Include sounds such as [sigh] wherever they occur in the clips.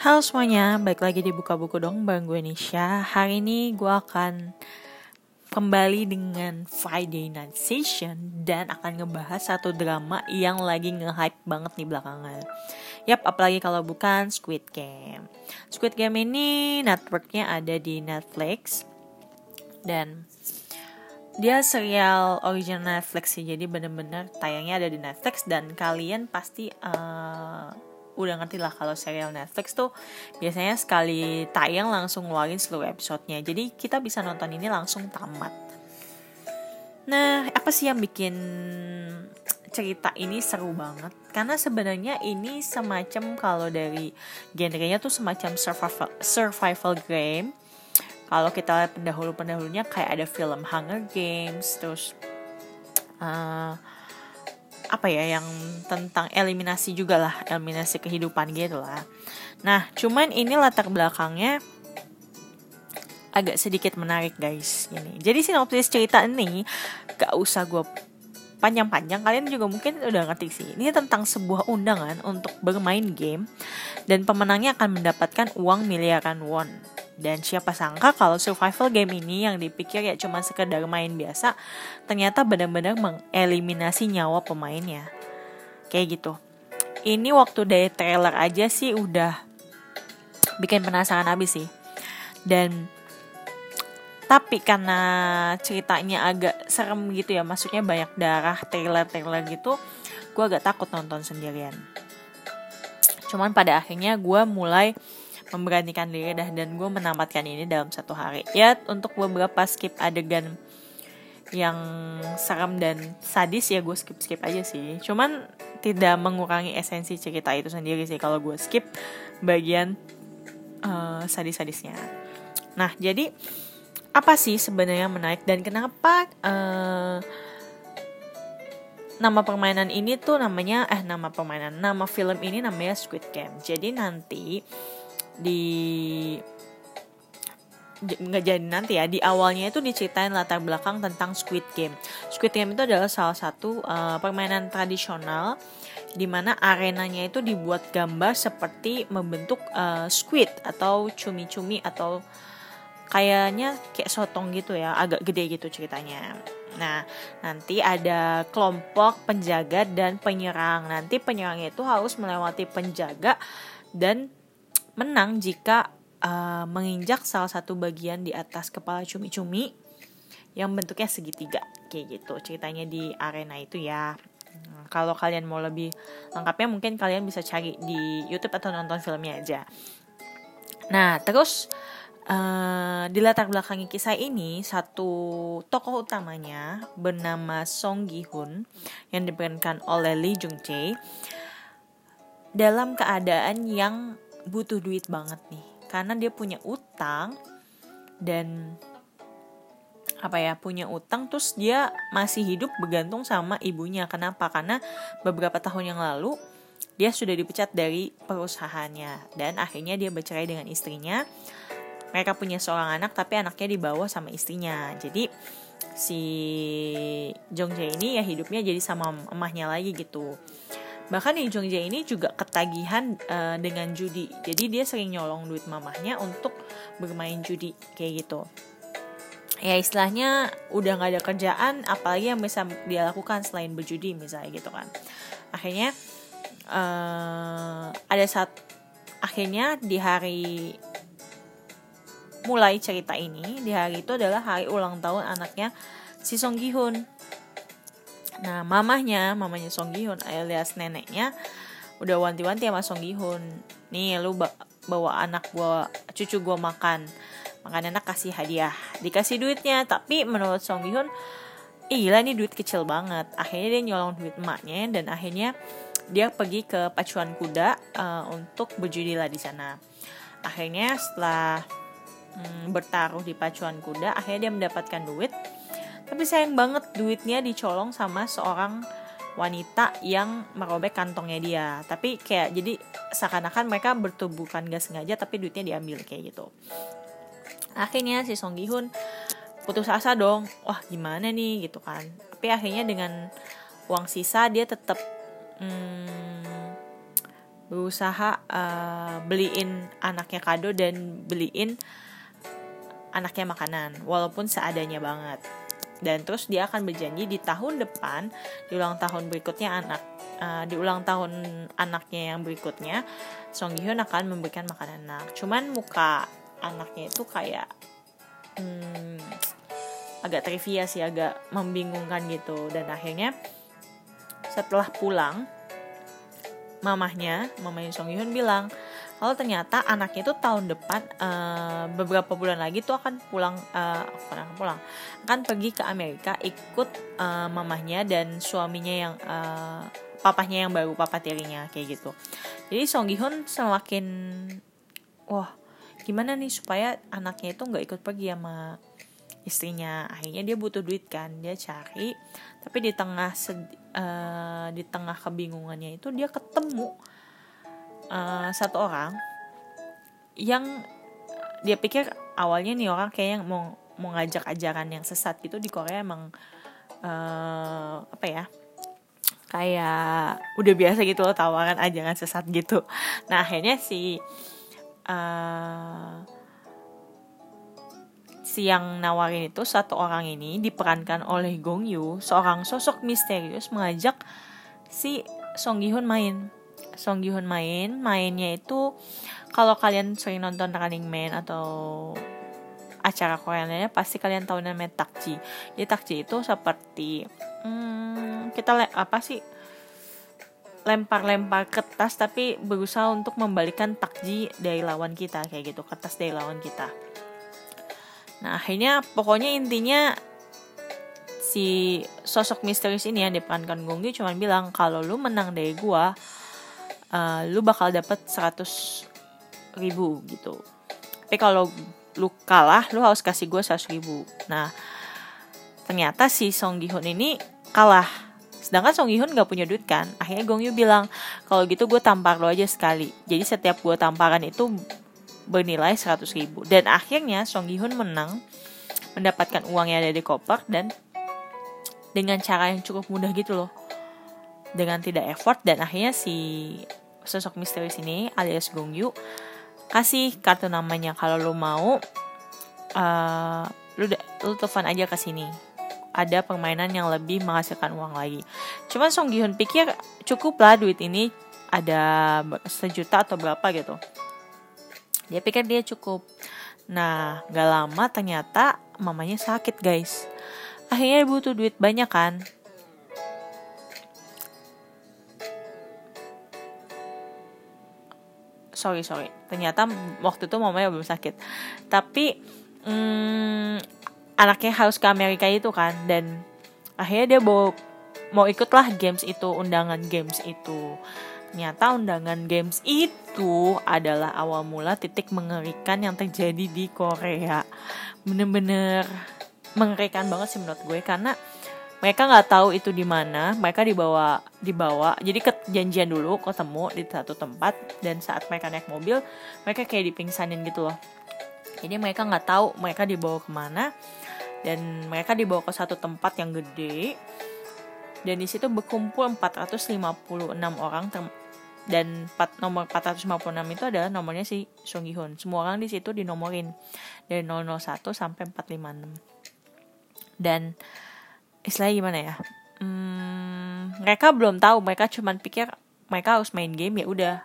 Halo semuanya, balik lagi di Buka Buku dong bareng gue Nisha. Hari ini gue akan kembali dengan Friday Night Session Dan akan ngebahas satu drama yang lagi nge-hype banget nih belakangan. Yap, apalagi kalau bukan Squid Game. Squid Game ini networknya ada di Netflix Dan dia serial original Netflix sih Jadi bener-bener tayangnya ada di Netflix Dan kalian pasti... Uh, udah ngerti lah kalau serial Netflix tuh biasanya sekali tayang langsung ngeluarin seluruh episodenya. Jadi kita bisa nonton ini langsung tamat. Nah, apa sih yang bikin cerita ini seru banget? Karena sebenarnya ini semacam kalau dari genrenya tuh semacam survival survival game. Kalau kita lihat pendahulu-pendahulunya kayak ada film Hunger Games, terus uh, apa ya yang tentang eliminasi juga lah eliminasi kehidupan gitu lah. Nah cuman ini latar belakangnya agak sedikit menarik guys ini jadi sinopsis cerita ini gak usah gue panjang-panjang kalian juga mungkin udah ngerti sih. Ini tentang sebuah undangan untuk bermain game dan pemenangnya akan mendapatkan uang miliaran won dan siapa sangka kalau survival game ini yang dipikir ya cuma sekedar main biasa, ternyata benar-benar mengeliminasi nyawa pemainnya. Kayak gitu. Ini waktu dari trailer aja sih udah bikin penasaran habis sih. Dan tapi karena ceritanya agak serem gitu ya, maksudnya banyak darah, trailer-trailer gitu, gue agak takut nonton sendirian. Cuman pada akhirnya gue mulai memberanikan diri dah dan gue menamatkan ini dalam satu hari. Ya untuk beberapa skip adegan yang seram dan sadis ya gue skip skip aja sih. Cuman tidak mengurangi esensi cerita itu sendiri sih kalau gue skip bagian uh, sadis sadisnya nah jadi apa sih sebenarnya menarik dan kenapa uh, nama permainan ini tuh namanya eh nama permainan nama film ini namanya Squid Game. Jadi nanti di nggak jadi nanti ya di awalnya itu diceritain latar belakang tentang Squid Game. Squid Game itu adalah salah satu uh, permainan tradisional di mana arenanya itu dibuat gambar seperti membentuk uh, squid atau cumi-cumi atau kayaknya kayak sotong gitu ya, agak gede gitu ceritanya. Nah, nanti ada kelompok penjaga dan penyerang. Nanti penyerangnya itu harus melewati penjaga dan menang jika uh, menginjak salah satu bagian di atas kepala cumi-cumi yang bentuknya segitiga. Kayak gitu ceritanya di arena itu ya. Hmm, kalau kalian mau lebih lengkapnya mungkin kalian bisa cari di YouTube atau nonton filmnya aja. Nah terus uh, di latar belakang kisah ini satu tokoh utamanya bernama Song Gi Hun yang diperankan oleh Lee Jung Jae dalam keadaan yang butuh duit banget nih. Karena dia punya utang dan apa ya punya utang terus dia masih hidup bergantung sama ibunya. Kenapa? Karena beberapa tahun yang lalu dia sudah dipecat dari perusahaannya dan akhirnya dia bercerai dengan istrinya. Mereka punya seorang anak tapi anaknya dibawa sama istrinya. Jadi si Jong Jae ini ya hidupnya jadi sama emahnya lagi gitu Bahkan Lee Jong Jae ini juga ketagihan uh, dengan judi. Jadi dia sering nyolong duit mamahnya untuk bermain judi kayak gitu. Ya istilahnya udah gak ada kerjaan, apalagi yang bisa dia lakukan selain berjudi misalnya gitu kan. Akhirnya uh, ada saat akhirnya di hari mulai cerita ini di hari itu adalah hari ulang tahun anaknya si Song Gi Hun Nah, mamahnya, mamanya Song Gi Hun alias neneknya udah wanti-wanti sama Song Gi Hun. Nih, lu bawa anak gua, cucu gua makan. Makan enak kasih hadiah. Dikasih duitnya, tapi menurut Song Gi Hun, gila nih duit kecil banget. Akhirnya dia nyolong duit emaknya dan akhirnya dia pergi ke pacuan kuda uh, untuk berjudi lah di sana. Akhirnya setelah mm, bertaruh di pacuan kuda, akhirnya dia mendapatkan duit tapi sayang banget duitnya dicolong sama seorang wanita yang merobek kantongnya dia. Tapi kayak jadi seakan-akan mereka bertubuhkan gak sengaja tapi duitnya diambil kayak gitu. Akhirnya si Song Gi Hun putus asa dong. Wah gimana nih gitu kan. Tapi akhirnya dengan uang sisa dia tetap hmm, berusaha uh, beliin anaknya kado dan beliin anaknya makanan walaupun seadanya banget dan terus dia akan berjanji di tahun depan di ulang tahun berikutnya anak uh, di ulang tahun anaknya yang berikutnya Song Gi Hyun akan memberikan makanan anak. Cuman muka anaknya itu kayak hmm, agak trivia sih agak membingungkan gitu. Dan akhirnya setelah pulang mamahnya, mamanya Song Hyun bilang kalau ternyata anaknya itu tahun depan uh, beberapa bulan lagi tuh akan pulang uh, akan pulang akan pergi ke Amerika ikut uh, mamahnya dan suaminya yang uh, papahnya yang baru papa tirinya kayak gitu. Jadi Song Gi Hyun semakin wah gimana nih supaya anaknya itu nggak ikut pergi sama istrinya. Akhirnya dia butuh duit kan dia cari. Tapi di tengah uh, di tengah kebingungannya itu dia ketemu uh, satu orang yang dia pikir awalnya nih orang kayak yang mau mau ngajak ajaran yang sesat gitu. Di Korea emang uh, apa ya kayak udah biasa gitu loh tawaran ajaran sesat gitu. Nah akhirnya si uh, si yang nawarin itu satu orang ini diperankan oleh Gong Yu, seorang sosok misterius mengajak si Song Gi Hun main. Song Gi Hun main, mainnya itu kalau kalian sering nonton Running Man atau acara Korea lainnya pasti kalian tahu namanya takji. Jadi takji itu seperti hmm, kita le apa sih lempar-lempar kertas tapi berusaha untuk membalikan takji dari lawan kita kayak gitu kertas dari lawan kita Nah akhirnya pokoknya intinya si sosok misterius ini yang diperankan Gonggi cuma bilang kalau lu menang dari gua uh, lu bakal dapet 100 ribu gitu. Tapi kalau lu kalah lu harus kasih gua 100 ribu. Nah ternyata si Song Gi Hun ini kalah. Sedangkan Song Gi Hun gak punya duit kan. Akhirnya Gong Yu bilang kalau gitu gue tampar lo aja sekali. Jadi setiap gue tamparan itu bernilai 100 ribu. Dan akhirnya Song Gi Hun menang, mendapatkan uang yang ada di koper dan dengan cara yang cukup mudah gitu loh. Dengan tidak effort dan akhirnya si sosok misterius ini alias Gong Yu kasih kartu namanya kalau lo mau uh, lu lu telepon aja ke sini ada permainan yang lebih menghasilkan uang lagi. Cuman Song Gi Hun pikir cukup lah duit ini ada sejuta atau berapa gitu. Dia pikir dia cukup. Nah, gak lama ternyata mamanya sakit guys. Akhirnya butuh duit banyak kan. Sorry, sorry. Ternyata waktu itu mamanya belum sakit. Tapi, hmm, anaknya harus ke Amerika itu kan. Dan akhirnya dia mau, mau ikutlah games itu, undangan games itu. Ternyata undangan games itu adalah awal mula titik mengerikan yang terjadi di Korea. Bener-bener mengerikan banget sih menurut gue karena mereka nggak tahu itu di mana. Mereka dibawa dibawa. Jadi kejanjian dulu ketemu di satu tempat dan saat mereka naik mobil mereka kayak dipingsanin gitu loh. Jadi mereka nggak tahu mereka dibawa ke mana dan mereka dibawa ke satu tempat yang gede. Dan di situ berkumpul 456 orang dan 4, nomor 456 itu adalah nomornya si Song Gi Hun. Semua orang di situ dinomorin dari 001 sampai 456. Dan istilahnya gimana ya? Hmm, mereka belum tahu, mereka cuma pikir mereka harus main game ya udah.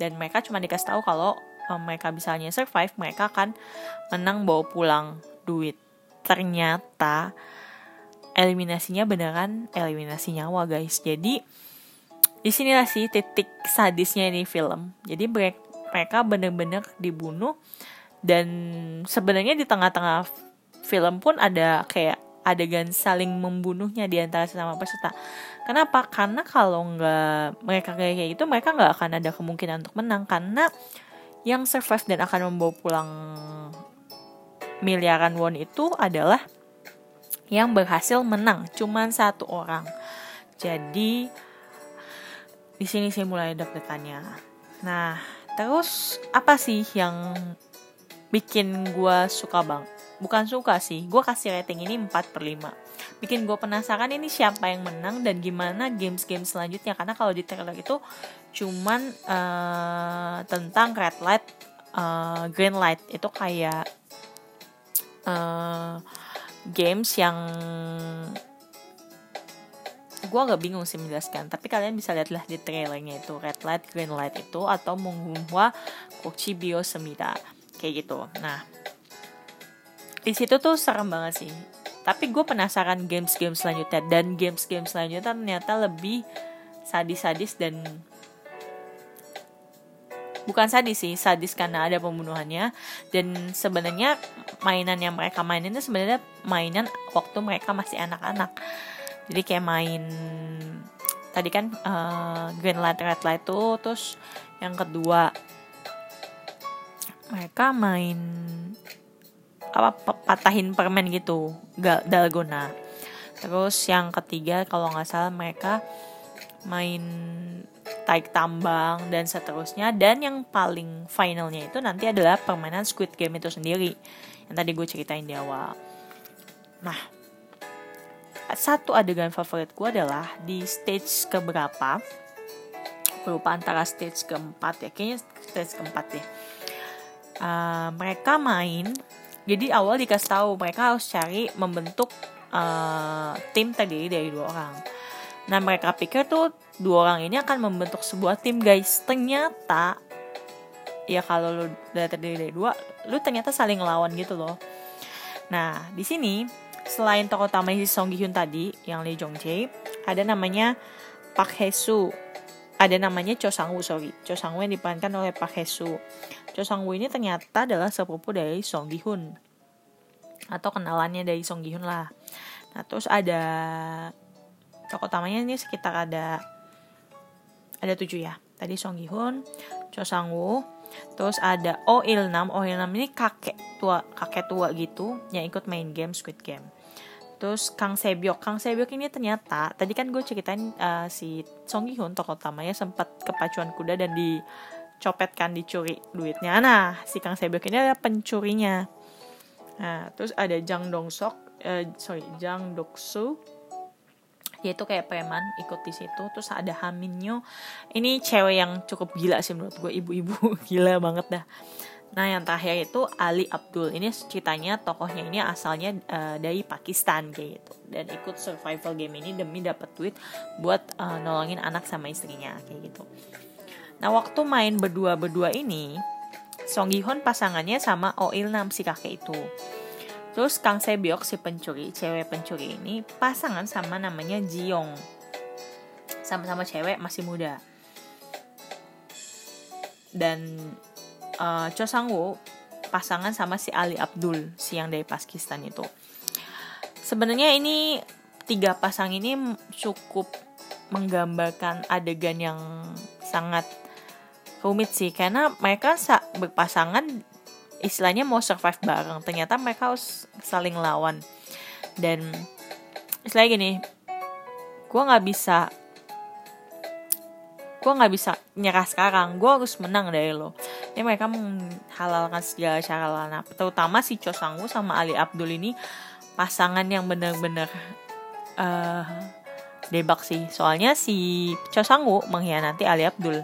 Dan mereka cuma dikasih tahu kalau um, mereka misalnya survive, mereka akan menang bawa pulang duit. Ternyata eliminasinya beneran eliminasi nyawa guys. Jadi di sinilah sih titik sadisnya ini film. Jadi mereka bener-bener dibunuh dan sebenarnya di tengah-tengah film pun ada kayak adegan saling membunuhnya di antara sesama peserta. Kenapa? Karena kalau nggak mereka kayak gitu, mereka nggak akan ada kemungkinan untuk menang karena yang survive dan akan membawa pulang miliaran won itu adalah yang berhasil menang, cuman satu orang. Jadi di sini saya mulai deg-degannya. Nah, terus apa sih yang bikin gue suka bang, bukan suka sih gue kasih rating ini 4 per 5 bikin gue penasaran ini siapa yang menang dan gimana games-game selanjutnya. Karena kalau di trailer itu cuman uh, tentang red light uh, green light. Itu kayak uh, games yang gue agak bingung sih menjelaskan tapi kalian bisa lihatlah di trailernya itu red light green light itu atau menghumwa kochi bio semida kayak gitu. Nah di situ tuh serem banget sih. Tapi gue penasaran games-games selanjutnya. Dan games-games selanjutnya ternyata lebih sadis-sadis dan bukan sadis sih sadis karena ada pembunuhannya. Dan sebenarnya mainan yang mereka mainin itu sebenarnya mainan waktu mereka masih anak-anak jadi kayak main tadi kan uh, green light red light tuh terus yang kedua mereka main apa patahin permen gitu dalgona. Terus yang ketiga kalau nggak salah mereka main tarik tambang dan seterusnya. Dan yang paling finalnya itu nanti adalah permainan Squid Game itu sendiri yang tadi gue ceritain di awal. Nah satu adegan favorit gue adalah di stage keberapa berupa antara stage keempat ya kayaknya stage keempat deh uh, mereka main jadi awal dikasih tahu mereka harus cari membentuk uh, tim terdiri dari dua orang. Nah mereka pikir tuh dua orang ini akan membentuk sebuah tim guys. Ternyata ya kalau lu udah terdiri dari dua, lu ternyata saling ngelawan gitu loh. Nah di sini selain tokoh utama si Song Gi Hyun tadi yang Lee Jong Jae, ada namanya Park Hae Soo ada namanya Cho Sang Woo sorry. Cho Sang Woo yang diperankan oleh Park Hae Soo Cho Sang Woo ini ternyata adalah sepupu dari Song Gi Hun atau kenalannya dari Song Gi Hun lah. Nah terus ada tokoh utamanya ini sekitar ada ada tujuh ya. Tadi Song Gi Hun Cho Sang Woo terus ada Oh Il Nam. Oh Il Nam ini kakek tua kakek tua gitu yang ikut main game Squid Game Terus Kang Sebyok, Kang Sebyok ini ternyata tadi kan gue ceritain uh, si Song Gi Hun tokoh utamanya sempat kepacuan kuda dan dicopetkan dicuri duitnya. Nah si Kang Sebyok ini adalah pencurinya. Nah terus ada Jang Dong Sok, uh, sorry Jang Doksu yaitu kayak preman ikut di situ. Terus ada Haminyo ini cewek yang cukup gila sih menurut gue ibu-ibu. [laughs] Gila banget dah Nah, yang terakhir itu Ali Abdul. Ini ceritanya tokohnya ini asalnya uh, dari Pakistan kayak gitu dan ikut survival game ini demi dapat duit buat uh, nolongin anak sama istrinya kayak gitu. Nah, waktu main berdua-berdua ini Song Gi Hon pasangannya sama Oh Il Nam si kakek itu. Terus Kang Sebyok si pencuri, cewek pencuri ini pasangan sama namanya Jiong. Sama-sama cewek masih muda. Dan uh, Cho Sang Woo pasangan sama si Ali Abdul si yang dari Pakistan itu. Sebenarnya ini tiga pasang ini cukup menggambarkan adegan yang sangat rumit sih karena mereka berpasangan istilahnya mau survive bareng. Ternyata mereka harus saling lawan. Dan istilahnya gini gue nggak bisa gue nggak bisa nyerah sekarang. Gue harus menang dari lo ini mereka menghalalkan segala cara lana terutama si Cho Sang sama Ali Abdul ini pasangan yang benar-benar uh, debak sih soalnya si Cho Sang mengkhianati Ali Abdul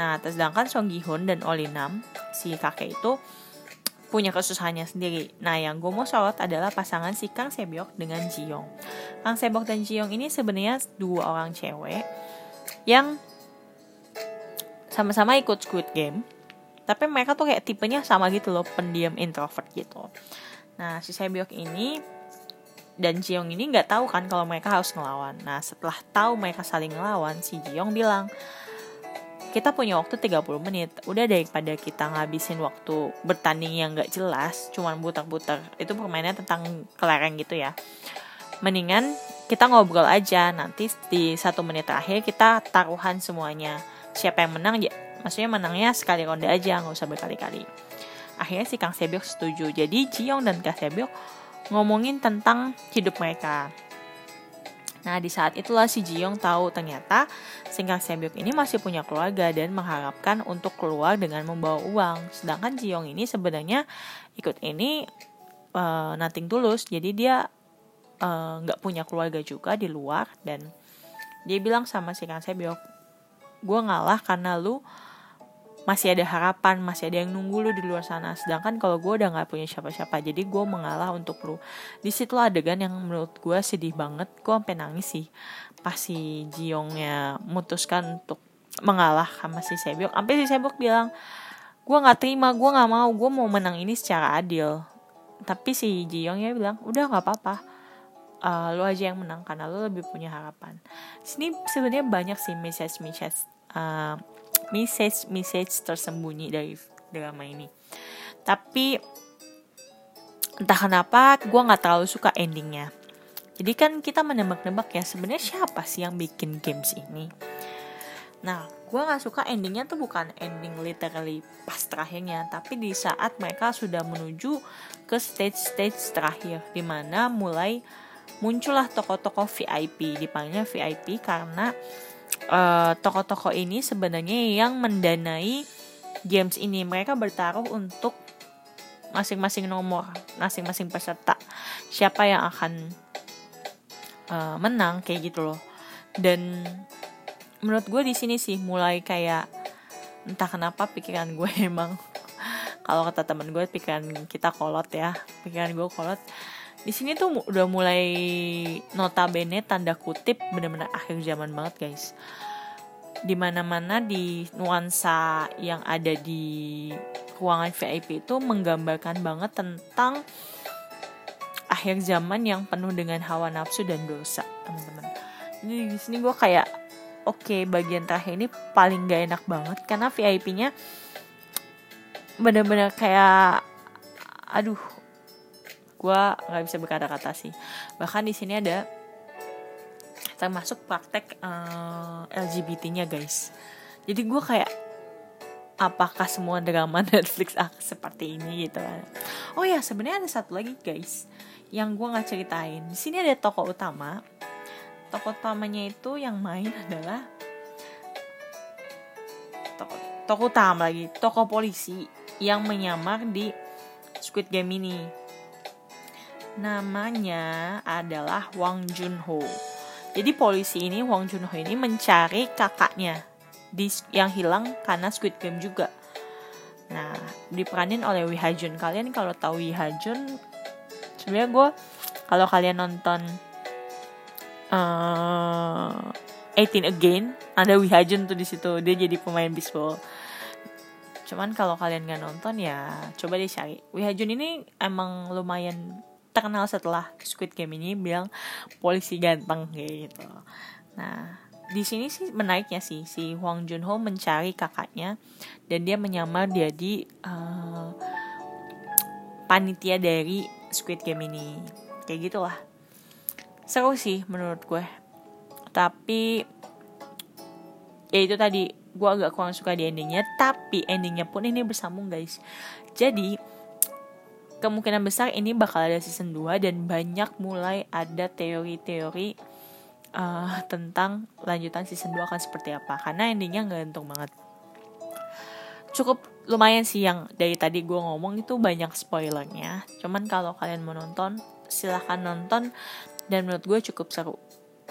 nah sedangkan Song Gi Hun dan Oli Nam si kakek itu punya kesusahannya sendiri. Nah, yang gue mau sorot adalah pasangan si Kang Sebyok dengan Jiyoung. Kang Sebyok dan Jiyoung ini sebenarnya dua orang cewek yang sama-sama ikut Squid Game tapi mereka tuh kayak tipenya sama gitu loh pendiam introvert gitu. Nah si Sebyok ini dan Jiong ini nggak tahu kan kalau mereka harus ngelawan. Nah setelah tahu mereka saling ngelawan si Jiong bilang kita punya waktu 30 menit. Udah daripada kita ngabisin waktu bertanding yang nggak jelas cuman butar-butar itu permainannya tentang kelereng gitu ya. Mendingan kita ngobrol aja. Nanti di satu menit terakhir kita taruhan semuanya. Siapa yang menang ya maksudnya menangnya sekali ronde aja nggak usah berkali-kali. Akhirnya si Kang Sebyok setuju. Jadi Jiyoung dan Kang Sebyok ngomongin tentang hidup mereka. Nah di saat itulah si Jiyoung tahu ternyata si Kang Sebyok ini masih punya keluarga dan mengharapkan untuk keluar dengan membawa uang. Sedangkan Jiyoung ini sebenarnya ikut ini uh, nating tulus. Jadi dia nggak uh, punya keluarga juga di luar dan dia bilang sama si Kang Sebyok gue ngalah karena lu masih ada harapan masih ada yang nunggu lu di luar sana. Sedangkan kalau gue udah nggak punya siapa-siapa jadi gue mengalah untuk lu. Di situ adegan yang menurut gue sedih banget gue sampai nangis sih. Pas si Jiongnya memutuskan untuk mengalah sama si Sebyok. Sampai si Sebyok bilang gue nggak terima gue nggak mau gue mau menang ini secara adil. Tapi si Jiongnya bilang udah nggak apa-apa. Uh, lo aja yang menang karena lo lebih punya harapan. Sini sebenarnya banyak sih message message uh, message message tersembunyi dari drama ini. Tapi entah kenapa gue nggak terlalu suka endingnya. Jadi kan kita menebak-nebak ya sebenarnya siapa sih yang bikin games ini? Nah, gue gak suka endingnya tuh bukan ending literally pas terakhirnya, tapi di saat mereka sudah menuju ke stage-stage terakhir, di mana mulai muncullah tokoh-tokoh VIP, dipanggilnya VIP karena uh, tokoh-tokoh ini sebenarnya yang mendanai games ini. Mereka bertaruh untuk masing-masing nomor, masing-masing peserta, siapa yang akan uh, menang kayak gitu loh. Dan menurut gue di sini sih mulai kayak entah kenapa pikiran gue [laughs] emang kalau kata temen gue pikiran kita kolot ya pikiran gue kolot di sini tuh udah mulai notabene tanda kutip bener-bener akhir zaman banget guys. Di mana-mana di nuansa yang ada di ruangan VIP itu menggambarkan banget tentang akhir zaman yang penuh dengan hawa nafsu dan dosa teman-teman. Jadi di sini gue kayak oke okay, bagian terakhir ini paling gak enak banget karena VIP-nya bener-bener kayak aduh gue nggak bisa berkata-kata sih. Bahkan di sini ada termasuk praktek uh, eh, LGBT-nya guys. Jadi gue kayak apakah semua drama [laughs] Netflix ah, seperti ini gitu kan? Oh ya sebenarnya ada satu lagi guys yang gue nggak ceritain. Di sini ada tokoh utama. Tokoh utamanya itu yang main adalah tokoh tokoh utama lagi tokoh polisi yang menyamar di Squid Game ini namanya adalah Wang Junho. Jadi polisi ini Wang Junho ini mencari kakaknya di yang hilang karena Squid Game juga. Nah diperanin oleh Wi Hajun. Kalian kalau tahu Wi Hajun sebenarnya gue kalau kalian nonton uh, eh, 18 Again ada Wihajun tuh di situ. Dia jadi pemain baseball. Cuman kalau kalian nggak nonton ya coba deh cari. Wihajun ini emang lumayan terkenal setelah Squid Game ini bilang polisi ganteng gitu. Nah di sini sih menariknya sih si Hwang Junho mencari kakaknya dan dia menyamar jadi uh, panitia dari Squid Game ini. Kayak gitulah. Seru sih menurut gue. Tapi ya itu tadi gue agak kurang suka di endingnya tapi endingnya pun ini bersambung guys. Jadi kemungkinan besar ini bakal ada season 2 dan banyak mulai ada teori-teori uh, tentang lanjutan season 2 akan seperti apa. Karena endingnya gantung banget. Cukup lumayan sih yang dari tadi gue ngomong itu banyak spoilernya. Cuman kalau kalian mau nonton silahkan nonton. Dan menurut gue cukup seru.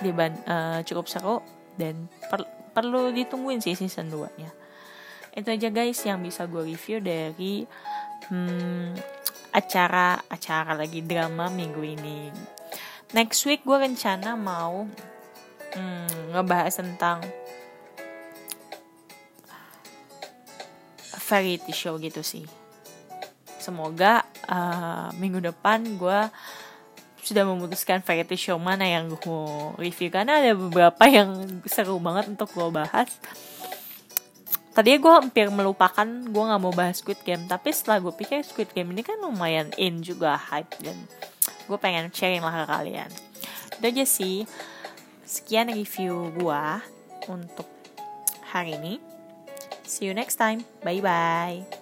Diban uh, cukup seru dan per perlu ditungguin sih season 2 nya itu aja guys yang bisa gue review dari hmm, acara acara lagi drama minggu ini. Next week gue rencana mau hmm, ngebahas tentang variety show gitu sih. Semoga uh, minggu depan gue sudah memutuskan variety show mana yang gue review. Karena ada beberapa yang seru banget untuk gue bahas tadinya gue hampir melupakan gue nggak mau bahas Squid Game tapi setelah gue pikir Squid Game ini kan lumayan in juga hype dan gue pengen sharing lah ke kalian. Itu aja sih. Sekian review gue untuk hari ini. See you next time. Bye bye